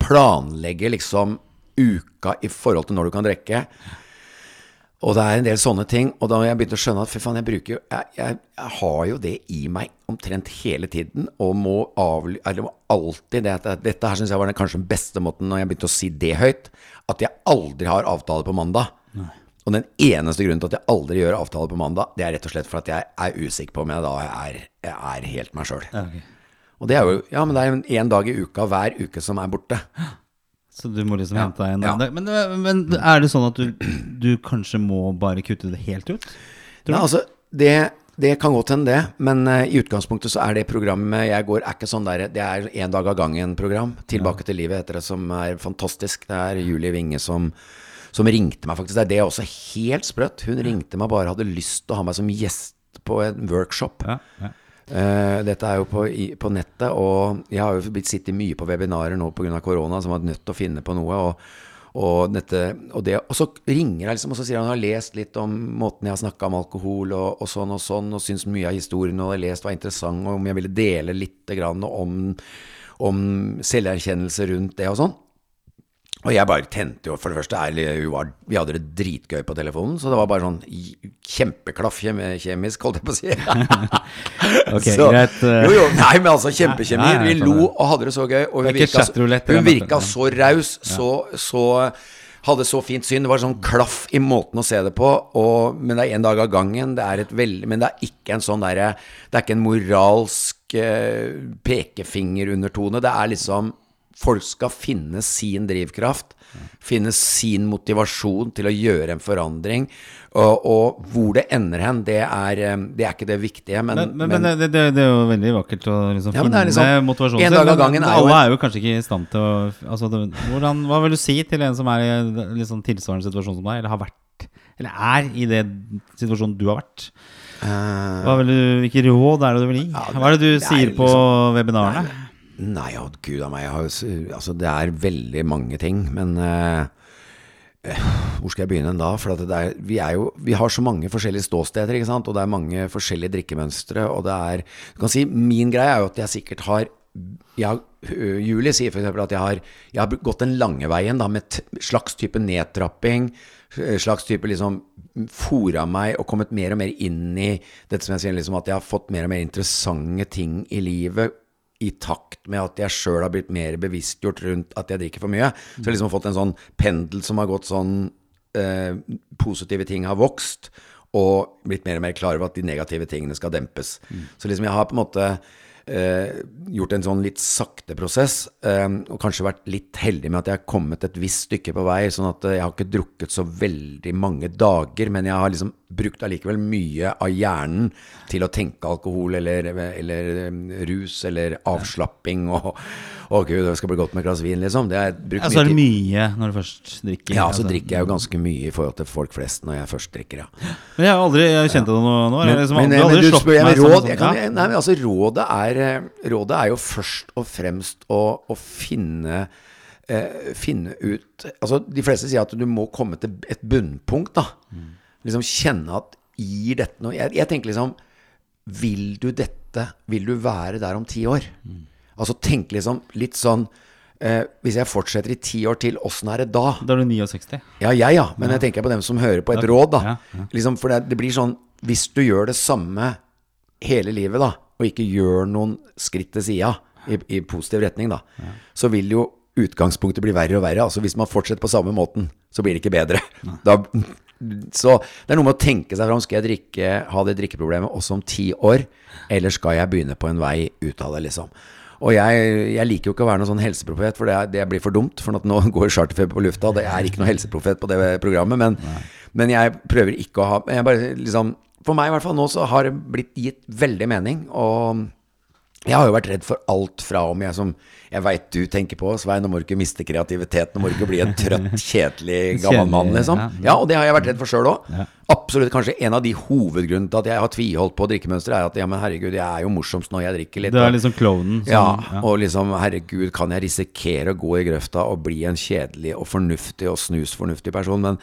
planlegger liksom uka i forhold til når du kan drikke. Og det er en del sånne ting. Og da har jeg begynt å skjønne at fy faen, jeg bruker jo jeg, jeg, jeg har jo det i meg omtrent hele tiden, og må avly... Eller må alltid det at Dette her syns jeg var den, kanskje den beste måten når jeg begynte å si det høyt, at jeg aldri har avtale på mandag. Og den eneste grunnen til at jeg aldri gjør avtale på mandag, det er rett og slett for at jeg er usikker på om jeg da er, jeg er helt meg sjøl. Ja, ok. Og det er jo Ja, men det er én dag i uka hver uke som er borte. Så du må liksom Ja, hente deg en ja. dag. Men, men er det sånn at du, du kanskje må bare kutte det helt ut? Nei, altså, det, det kan godt hende, det. Men uh, i utgangspunktet så er det programmet jeg går, er ikke sånn der Det er én dag av gangen-program. 'Tilbake til livet' heter det, som er fantastisk. Det er Julie Winge som, som ringte meg, faktisk. Det er det også helt sprøtt. Hun ringte meg bare hadde lyst til å ha meg som gjest på en workshop. Ja, ja. Eh, dette er jo på, i, på nettet, og jeg har jo blitt sittet mye på webinarer nå pga. korona, som var nødt til å finne på noe. Og, og, dette, og, det, og så ringer jeg liksom, og så sier han han har lest litt om måten jeg har snakka om alkohol og, og sånn og sånn, og syns mye av historien og har lest var interessant, og om jeg ville dele litt grann om, om selverkjennelse rundt det og sånn. Og jeg bare tente jo For det første, vi hadde det dritgøy på telefonen, så det var bare sånn kjempeklaff kjemisk, holdt jeg på å si. Ok, Så- greit. eh. Jo, jo, nei, men altså kjempekjemi. Vi lo og hadde det så gøy. Og hun virka, hun virka så raus, så, så hadde så fint syn. Det var sånn klaff i måten å se det på. Og, men det er én dag av gangen. Det er et veld, men det er ikke en sånn derre Det er ikke en moralsk eh, pekefingerundertone. Det er liksom Folk skal finne sin drivkraft. Finne sin motivasjon til å gjøre en forandring. Og, og hvor det ender hen, det er, eh, det er ikke det viktige. Men, Men, men, men det, det, det er jo veldig vakkert å liksom Ja, finne det liksom- motivasjonen sin, men er alle en- er jo kanskje ikke i stand til å altså, det, hvordan, Hva vil du si til en som er i en sånn tilsvarende situasjon som deg, eller har vært Eller er i den situasjonen du har vært? eh, Hva vil du, hvilke råd er det du vil gi? Hva er det du det er sier på liksom- webinarene? Nei, å gud a meg. Har, altså, det er veldig mange ting. Men eh, eh, hvor skal jeg begynne da? For er, vi, er jo, vi har så mange forskjellige ståsteder, ikke sant? og det er mange forskjellige drikkemønstre. Og det er du kan si, Min greie er jo at jeg sikkert har jeg, øh, Julie sier f.eks. at jeg har, jeg har gått den lange veien da, med slags type nedtrapping. øh, Slags type liksom fora meg og kommet mer og mer inn i dette som jeg sier, liksom at jeg har fått mer og mer interessante ting i livet i takt med at jeg sjøl har blitt mer bevisstgjort rundt at jeg drikker for mye. Så jeg har liksom fått en sånn pendel som har gått sånn eh, Positive ting har vokst, og blitt mer og mer klar over at de negative tingene skal dempes. Så liksom jeg har på en måte eh, gjort en sånn litt sakte prosess, eh, og kanskje vært litt heldig med at jeg har kommet et visst stykke på vei, sånn at eh, jeg har ikke drukket så veldig mange dager, men jeg har liksom brukt allikevel mye av hjernen til å tenke alkohol eller, eller eh, rus eller avslapping og å gud, det skal bli godt med et glass vin, liksom. Det er brukt Ja, så er det mye når du først drikker. Ja, så altså. drikker jeg jo ganske mye i forhold til folk flest når jeg først drikker, ja. Men jeg har aldri jeg kjente det nå. nå Men, liksom men, aldri, men du spør jeg råd sånn- jeg kan, ja. Nei, men altså rådet er, eh, rådet er jo først og fremst å, å finne eh, Finne ut Altså, de fleste sier at du må komme til et bunnpunkt, da. Mm. Liksom kjenne at gir dette noe jeg, jeg tenker liksom Vil du dette Vil du være der om ti år? Mm. Altså tenk liksom litt sånn eh, Hvis jeg fortsetter i ti år til, åssen er det da? Da er du 69. Ja, jeg, ja. Men jeg tenker på dem som hører på et råd, da. Ja, ja. Liksom, for det, det blir sånn Hvis du gjør det samme hele livet, da, og ikke gjør noen skritt til sida i, i positiv retning, da, så vil jo utgangspunktet bli verre og verre. Altså Hvis man fortsetter på samme måten, så blir det ikke bedre. Da, så det er noe med å tenke seg fram. Skal jeg drikke, ha det drikkeproblemet også om ti år, eller skal jeg begynne på en vei ut av det, liksom? Og jeg, jeg liker jo ikke å være noen sånn helseprofet, for det, er, det blir for dumt. For at nå går charterfeber på lufta, og det er ikke noe helseprofet på det programmet. Men, men jeg prøver ikke å ha jeg bare, liksom, For meg i hvert fall nå så har det blitt gitt veldig mening. Og jeg har jo vært redd for alt fra om jeg som Jeg veit du tenker på, Svein, nå må du ikke miste kreativiteten, nå må du ikke bli en trøtt, kjedelig gammel mann, liksom. ja. Og det har jeg vært redd for sjøl òg. Absolutt. Kanskje en av de hovedgrunnene til at jeg har tviholdt på drikkemønsteret, er at ja, men herregud, jeg er jo morsomst når jeg drikker litt. Du er liksom klovnen som ja, og liksom, herregud, kan jeg risikere å gå i grøfta og bli en kjedelig og fornuftig og snusfornuftig person? Men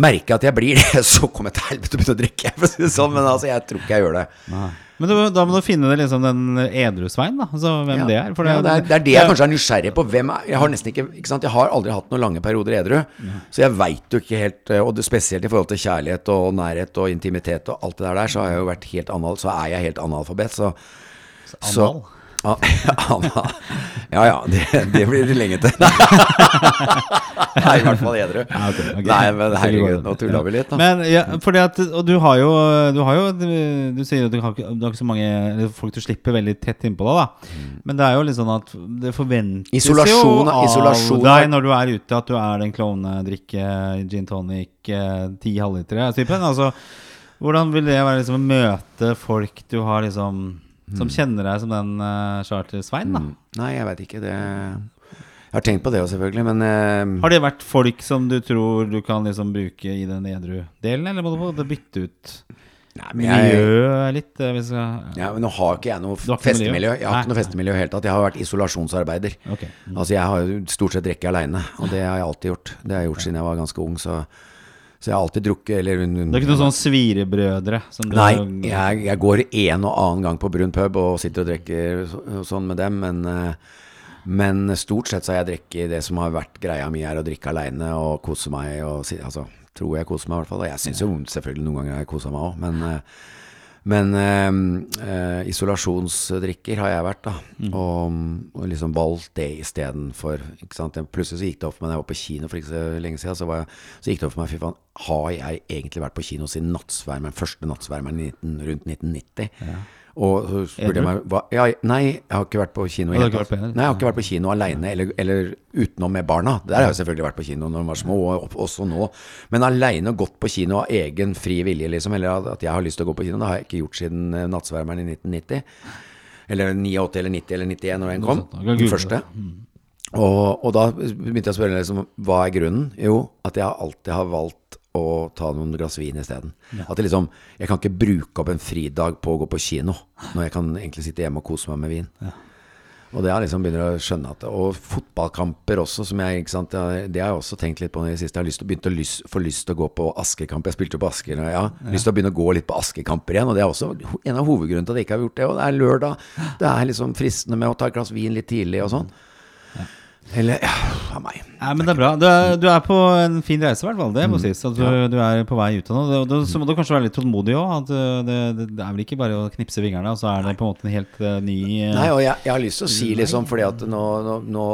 merker jeg at jeg blir det, så kommer jeg til helvete og å begynne å drikke. For å si det sånn, men altså, jeg tror ikke jeg gjør det. Nei. Men du, da må du finne det liksom den edru-Svein, da. Altså hvem Ja. det er. For ja, det, er, det er det jeg kanskje er nysgjerrig på. Hvem er, jeg har nesten ikke, ikke sant? Jeg har aldri hatt noen lange perioder edru. Så jeg veit jo ikke helt eh, Og det, spesielt i forhold til kjærlighet og nærhet og intimitet og alt det der så har jeg jo vært helt anal, så er jeg helt analfabet. Så, så Anal? Ah, Ja ja, det, det blir det lenge til. Nei, i hvert fall edru. Ja, okay, ok. Nei, men herregud, nå tulla vi litt, da. Men ja, fordi at Og du har jo Du, har jo, du, du sier at du har, ikke, du har ikke så mange folk du slipper veldig tett innpå deg, da. Men det er jo litt sånn at det forventes Mm. Isolasjon- jo av isolasjon- deg når du er ute, at du er den klovnedrikke, gin tonic, eh, ti halvlitere-typen. Altså, hvordan vil det være liksom, å møte folk du har liksom Som kjenner deg som den uh, Charter-Svein, da? Mm. Nei, jeg veit ikke. Det Jeg har tenkt på det òg, selvfølgelig, men uh, Har det vært folk som du tror du kan liksom bruke i den edru delen, eller må du både bytte ut Nei, men jeg, miljøet litt? eh, Hvis jeg, ja, men nå har ikke jeg noe festemiljø. Jeg har ikke noe festemiljø i hele tatt. Jeg har vært isolasjonsarbeider. Ok. Altså Jeg har jo stort sett rekke aleine, og det har jeg alltid gjort. Det har jeg gjort siden jeg var ganske ung, så, så jeg har alltid drukket eller Det er ikke noen sånn svirebrødre? Nei, jeg, jeg går en og annen gang på brun pub og sitter og drikker så- sånn med dem, men, eh, men stort sett så har jeg drukket det som har vært greia mi, er å drikke aleine og kose meg. Og, altså, tror jeg koser meg i hvert fall. Og jeg syns jo selvfølgelig noen ganger jeg koser meg òg, men, eh, men eh, eh, isolasjonsdrikker har jeg vært, da. Og, og liksom valgt det istedenfor. Plutselig så gikk det opp for meg da jeg var på kino for ikke så lenge siden. Så, var jeg, så gikk det opp for meg, fy faen, har jeg egentlig vært på kino siden nattsvermeren, første nattsvermeren rundt 1990? Og så spurte jeg meg hva, ja, Nei, jeg har ikke vært på kino. ikke vært på Nei, jeg har ikke vært på kino aleine, eller, eller utenom med barna. Der har jeg selvfølgelig vært på kino når de var små, og også nå. Men aleine gått på kino av egen fri vilje, liksom, eller at- jeg har lyst til å gå på kino, det har jeg ikke gjort siden eh, Nattsvermeren i 1990. Eller 89 eller 90 eller 91 når den kom. Den første. Og, og da begynte jeg å spørre liksom, hva er grunnen? Jo, at jeg alltid har valgt å ta noen glass vin isteden. At det liksom Jeg kan ikke bruke opp en fridag på å gå på kino når jeg kan egentlig sitte hjemme og kose meg med vin. Og det har liksom begynner å skjønne at Og fotballkamper også, som jeg ikke sant, Det har jeg også tenkt litt på i det siste. Jeg har lyst til, begynt å lyst, få lyst til å gå på Askekamp. Jeg spilte jo på Asker. Ja, Ja, lyst til å begynne å gå litt på Askekamper igjen. Og det er også en av hovedgrunnene til at jeg ikke har gjort det. Og det er lørdag. Det er liksom fristende med å ta et glass vin litt tidlig og sånn. Eller Ja, av meg. Nei, men det er bra. Du er, du er på en fin reise, i hvert fall. Det Mm. sies. At du, du er på vei ut av noe. Det- Så må du kanskje være litt tålmodig òg. Det, det, det er vel ikke bare å knipse vingene, og så er det på en måte en helt uh, ny uh, Nei, og jeg, jeg har lyst til å si liksom fordi at nå, nå, nå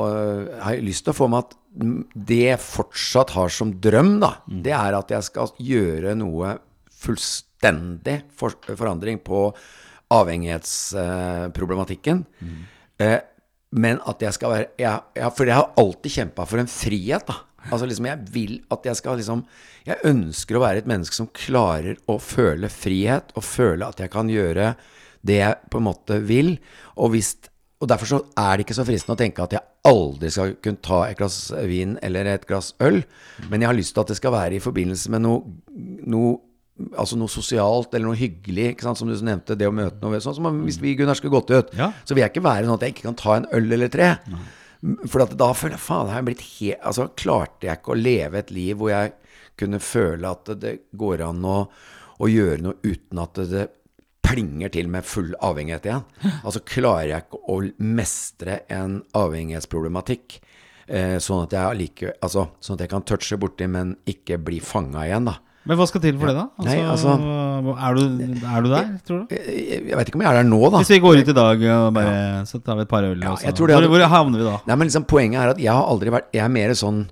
har jeg lyst til å få med at mm, det jeg fortsatt har som drøm, da, det er at jeg skal gjøre noe fullstendig for, forandring på avhengighetsproblematikken. Eh, men at jeg skal være jeg, jeg, For jeg har alltid kjempa for en frihet, da. Altså liksom Jeg vil at jeg skal liksom Jeg ønsker å være et menneske som klarer å føle frihet, og føle at jeg kan gjøre det jeg på en måte vil. Og, hvis, og derfor så er det ikke så fristende å tenke at jeg aldri skal kunne ta et glass vin eller et glass øl. Men jeg har lyst til at det skal være i forbindelse med noe, noe Altså noe sosialt eller noe hyggelig, ikke sant? som du nevnte. Det å møte noe Sånn som hvis vi Gunnar skulle gått ut, Ja. så vil jeg ikke være sånn at jeg ikke kan ta en øl eller tre. For at da føler jeg faen, har jeg blitt helt Altså klarte jeg ikke å leve et liv hvor jeg kunne føle at det går an å, å gjøre noe uten at det plinger til med full avhengighet igjen. Altså klarer jeg ikke å mestre en avhengighetsproblematikk. Eh, sånn, at allike, altså, sånn at jeg kan touche borti, men ikke bli fanga igjen, da. Men hva skal til for det, da? Altså, Nei, altså- er, du, er du der, tror du? Jeg, jeg, vet ikke om jeg er der nå, da. Hvis vi går ut i dag og bare Så tar vi et par øl, Ja, hvor, hvor havner vi da? Nei, men liksom Poenget er at jeg har aldri vært Jeg er mer sånn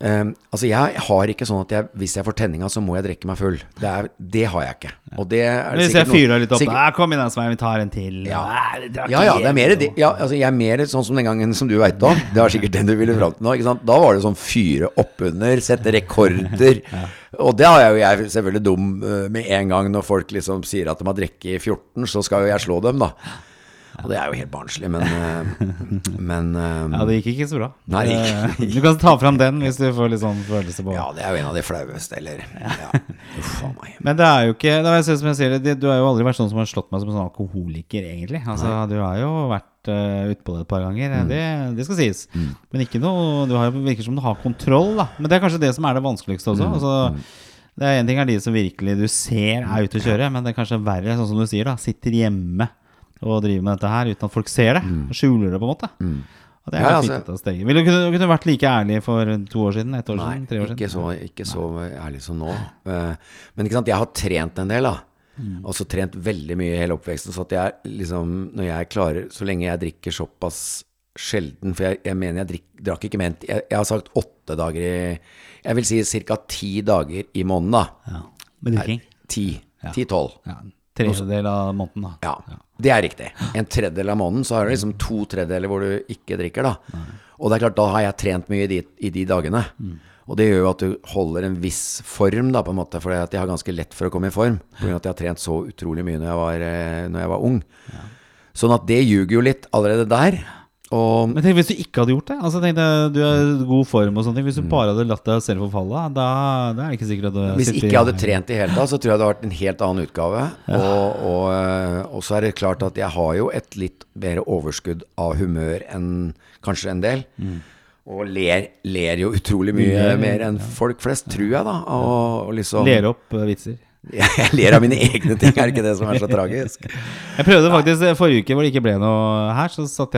eh, Altså jeg har ikke sånn at jeg, hvis jeg får tenninga, så må jeg drikke meg full. Det, er, det har jeg ikke. Og det er Hvis jeg fyrer litt opp sikkert- da, Kom inn, Svein, vi tar en til. Ja. Det Ja, ja, det er mer det. Ja, altså, jeg er mer sånn som den gangen som du veit om. Det var sikkert den du ville fram til nå. Da var det sånn fyre oppunder, sette rekorder. Og det har jeg jo jeg selvfølgelig dum eh, med en gang når folk liksom sier at de har drukket i 14, så skal jo jeg slå dem, da. Og det er jo helt barnslig, men eh, Men eh, Ja, det gikk ikke så bra. Nei, det gikk Eh, Du kan ta fram den hvis du får litt sånn følelse på Ja, det er jo en av de flaueste, eller ja. Uff a meg. Men det er jo ikke det er, som jeg sier, det, Du har jo aldri vært sånn som har slått meg som en sånn alkoholiker, egentlig. Altså, Du har jo vært uh, ute på det et par ganger, Mm. det, det skal sies. Men ikke noe Du har, virker som du har kontroll, da. Men det er kanskje det som er det vanskeligste også. Mm. Altså, det er En ting er de som virkelig du ser er ute å kjøre, men det er kanskje verre, sånn som du sier, da. Sitter hjemme og driver med dette her uten at folk ser det. Og skjuler det, på en måte. Og det er Mm. Ja, altså- steget. Ville du kunne, vært like ærlig for to år siden? Ett år Nei, siden? Tre år siden? ikke så, ikke så ærlig som nå. Eh, Men ikke sant, jeg har trent en del, da. Og så trent veldig mye i hele oppveksten. Så at jeg liksom, når jeg klarer Så lenge jeg drikker såpass sjelden For jeg, jeg mener jeg drikk, drakk ikke ment jeg, jeg har sagt åtte dager i Jeg vil si ca. ti dager i måneden, da. Ja. Med drikking? Ti. Ti-tolv. Ja. Tredjedel av måneden, da. Ja, det er riktig. En tredjedel av måneden, så har du liksom to tredjedeler hvor du ikke drikker, da. Og det er klart, da har jeg trent mye i de, i de dagene. Og det gjør jo at du holder en viss form, da, på en måte. For jeg har ganske lett for å komme i form. Pga. at jeg har trent så utrolig mye når jeg var, eh, når jeg var ung. Sånn at det ljuger jo litt allerede der. Og Men tenk hvis du ikke hadde gjort det. Altså tenk Du er i god form og sånne ting. Hvis du bare hadde latt deg selv forfalle, da, da er det ikke sikkert at du Hvis ikke jeg hadde trent i hele tatt, så tror jeg det hadde vært en helt annen utgave. Og, og, øh, og så er det klart at jeg har jo et litt bedre overskudd av humør enn kanskje en del. Og ler, ler jo utrolig mye ler, mer enn folk flest, tror jeg, da. Og, og liksom Ler opp eh, vitser. Jeg, ler av mine egne ting, er det ikke det som er så tragisk? Jeg prøvde faktisk eh, forrige uke hvor det ikke ble noe her, så og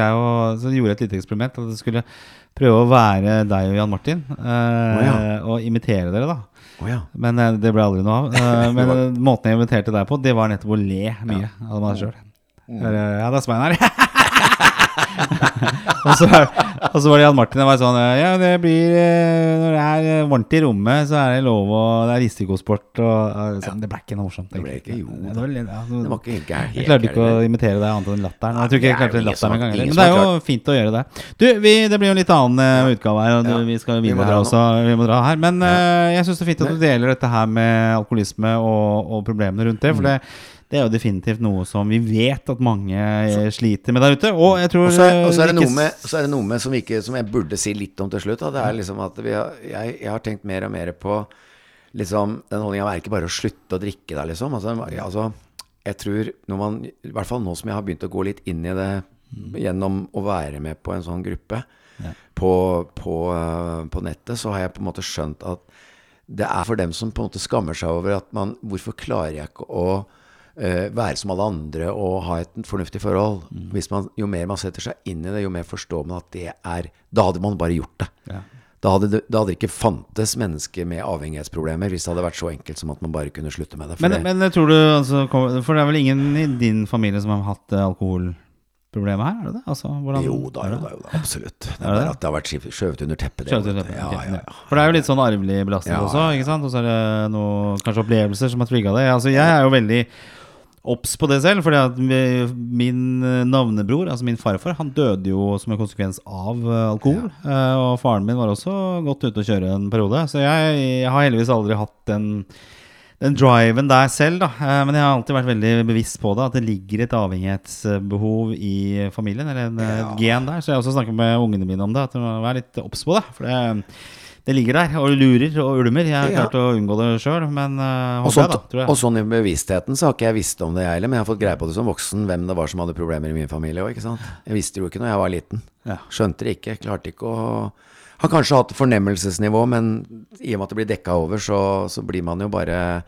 så gjorde jeg et lite eksperiment. At jeg skulle prøve å være deg og Jan Martin. Eh, ja. Og imitere dere, da. Oh, ja. Men eh, det ble aldri noe av. Eh, men eh, måten jeg inviterte deg på, det var nettopp å le mye av meg sjøl. Ja, det er Svein her. og, så, og så var det Jan Martin. og var sånn Ja, det blir eh, Når det er eh, varmt i rommet, så er det lov å Det er risikosport og eh, ja. Det ble ikke noe morsomt. Det ble ikke, jo Det var, ja, Det var ikke helt jeg klarte ikke å imitere deg annet enn latteren. Jeg tror ikke jeg klarte latteren engang. Men det er jo fint å gjøre det. Du, vi, det blir jo en litt annen uh, utgave her, og Ja. vi skal Vi videre dra her også. Vi må dra her. Men uh, jeg syns det er fint at du deler dette her med alkoholisme og, og problemene rundt Mm. det. For det, det er jo definitivt noe som vi vet at mange så. sliter med der ute. Og jeg tror Og så er, er, det noe med, så er det noe med som, ikke, som jeg burde si litt om til slutt. Da. Det er liksom at vi har, jeg, jeg har tenkt mer og mer på liksom, den holdninga er ikke bare å slutte å drikke der, liksom. Altså, altså, jeg tror når man, i hvert fall nå som jeg har begynt å gå litt inn i det gjennom å være med på en sånn gruppe på, på, øh, på nettet, så har jeg på en måte skjønt at det er for dem som på en måte skammer seg over at man Hvorfor klarer jeg ikke å eh, være som alle andre og ha et fornuftig forhold? Hvis man, jo mer man setter seg inn i det, jo mer forstår man at det er Da hadde man bare gjort det. Ja. Da hadde, det, hadde ikke fantes mennesker med avhengighetsproblemer hvis det hadde vært så enkelt som at man bare kunne slutte med det. For men, det men tror du altså, For det er vel ingen i din familie som har hatt alkohol? alkoholproblemer her? Er det det? Altså, hvordan, jo da, jo da, jo da, absolutt. Det Er det bare at det har vært skjøvet- under teppet. det, under du. Ja, ja, ja. For det er jo litt sånn arvelig belastning også, ikke sant? Og så er det noe, kanskje opplevelser som har trigga det. Altså, jeg er jo veldig obs på det selv, fordi min eh, navnebror, altså min farfar, han døde jo som en konsekvens av eh, alkohol. Ja. Og faren min var også godt ute å kjøre en periode. Så jeg, jeg har heldigvis aldri hatt den den driven der selv, da. Eh, Men jeg har alltid vært veldig bevisst på det. At det ligger et avhengighetsbehov i familien, eller en eh, Ja. gen der. Så jeg har også snakket med ungene mine om det, at de må være litt obs på det. For det, det ligger der og lurer og ulmer. Jeg har Ja. klart å unngå det sjøl, men uh, Og, sånt, jeg, da. Tror jeg. og sånn i bevisstheten så har ikke jeg visst om det, jeg heller. Men jeg har fått greie på det som voksen, hvem det var som hadde problemer i min familie òg. Jeg visste jo ikke når jeg var liten. Ja. Skjønte det ikke. Klarte ikke å Har kanskje hatt fornemmelsesnivå, men i og med at det blir dekka over, så, så blir man jo bare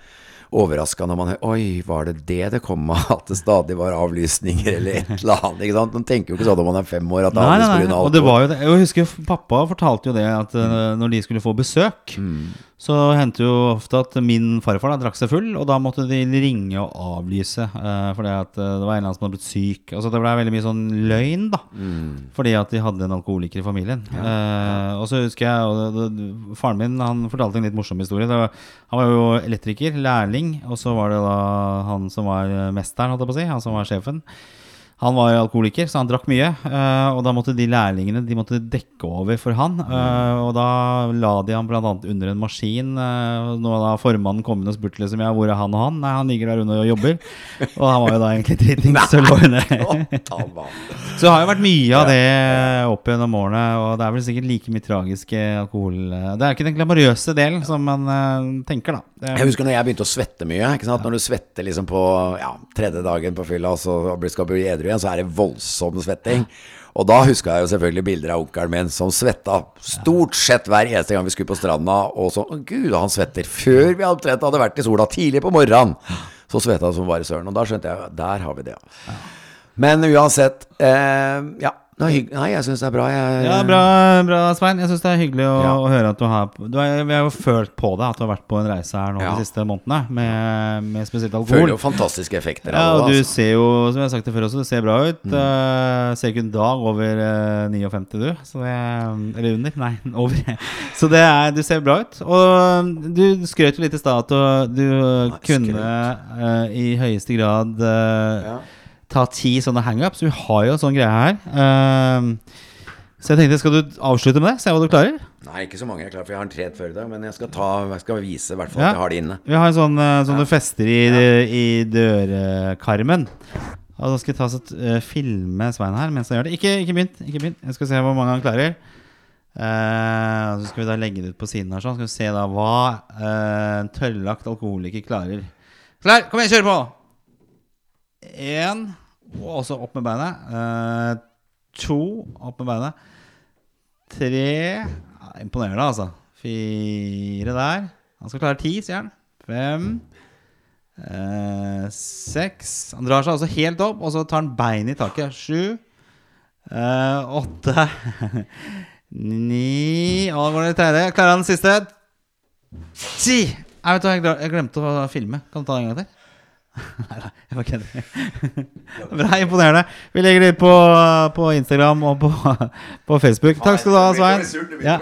overraska når man hører Oi, var det det det kom av? At det stadig var avlysninger eller et eller annet? Ikke sant? Man tenker jo ikke sånn når man er fem år at det Nei, nei, nei. Og det var jo det. Jeg husker pappa fortalte jo det at eh, når de skulle få besøk, så hendte jo ofte at min farfar da drakk seg full, og da måtte de ringe og avlyse uh, fordi at eh, det var en eller annen som hadde blitt syk. Altså det ble veldig mye sånn løgn, da. Fordi at de hadde en alkoholiker i familien. Eh, og så husker jeg og det, Faren min han fortalte en litt morsom historie. Var, han var jo elektriker, lærling, og så var det da han som var mesteren, holdt jeg på å si, han som var sjefen. Han var jo alkoholiker, så han drakk mye. eh, og da måtte de lærlingene De måtte dekke over for han. eh, og da la de han bl.a. under en maskin. Nå når da formannen kom inn og spurte liksom, ja, hvor er han og han. Nei, han ligger der under og jobber. og han var jo da egentlig dritings. så lå. Så det har jo vært mye av det opp gjennom årene, og det er vel sikkert like mye tragiske alkohol... Det er ikke den glamorøse delen som man eh, tenker, da. Jeg husker når jeg begynte å svette mye. Når du svetter liksom på ja, tredje dagen på fylla, og så skal bli edru igjen, så er det voldsom svetting. Og da huska jeg jo selvfølgelig bilder av onkelen min som svetta stort sett hver eneste gang vi skulle på stranda. Og så Å, gud, han svetter. Før vi omtrent hadde vært i sola tidlig på morgenen, så svetta han som bare søren. Og da skjønte jeg der har vi det. Men uansett, eh, ja. Nei, nei jeg syns det er bra. Jeg, Ja, bra, bra Svein. Jeg syns det er hyggelig å, Ja. å høre at du har du er, Vi har jo følt på det, at du har vært på en reise her nå Ja. de siste månedene med, med spesielt Føler jo fantastiske effekter Ja, av og du Altså. ser jo, som jeg har sagt det før også, du ser bra ut. Mm. Uh, ser ikke en dag over uh, 59, du. Så det, eller under. Nei, over. Så det er, du ser bra ut. Og du skrøt jo litt i stad at du, du kunne uh, i høyeste grad eh, Ja. Ta ti sånne hangups. Vi har jo en sånn greie her. Uh, så jeg tenkte, skal du avslutte med det? Se hva du klarer? Nei, ikke så mange jeg er klar for. Jeg har en trent før i dag, men jeg skal, ta, jeg skal vise i hvert fall Ja. at jeg har det inne. Vi har en sånn eh, som du fester i, i dørkarmen. Og da skal jeg ta så, uh, filme Svein her mens han gjør det. Ikke, ikke begynt. Ikke begynt. Jeg skal se hvor mange han klarer. Uh, så skal vi da legge det ut på siden her. Sånn. Skal vi se da hva eh, en tørrlagt alkoholiker klarer. Klar, kom igjen, kjør på! Én. Og også opp med beinet. Eh, to. Opp med beinet. Tre ja, Imponerende, altså. Fire der. Han skal klare ti, sier han. Fem. Eh, seks. Han drar seg altså helt opp, og så tar han beinet i taket. Sju. Eh, åtte. Ni Og går det tredje. Klarer han den siste? Ti! Jeg, vet jeg glemte å filme. Kan du ta det en gang til? Nei da, jeg bare kødder. Bra, imponerende. Vi legger det ut på, på Instagram og på, på Facebook. Takk skal du ha, Svein. Ja.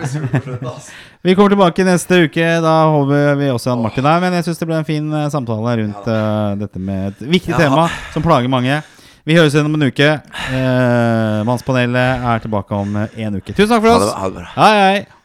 Vi kommer tilbake neste uke. Da holder vi også Jan Martin der. Men jeg syns det ble en fin eh, samtale rundt uh, dette med et viktig Ja. tema som plager mange. Vi høres igjen om en uke. Uh, Mannspanelet er tilbake om en uke. Tusen takk for oss. det. Hei, hei.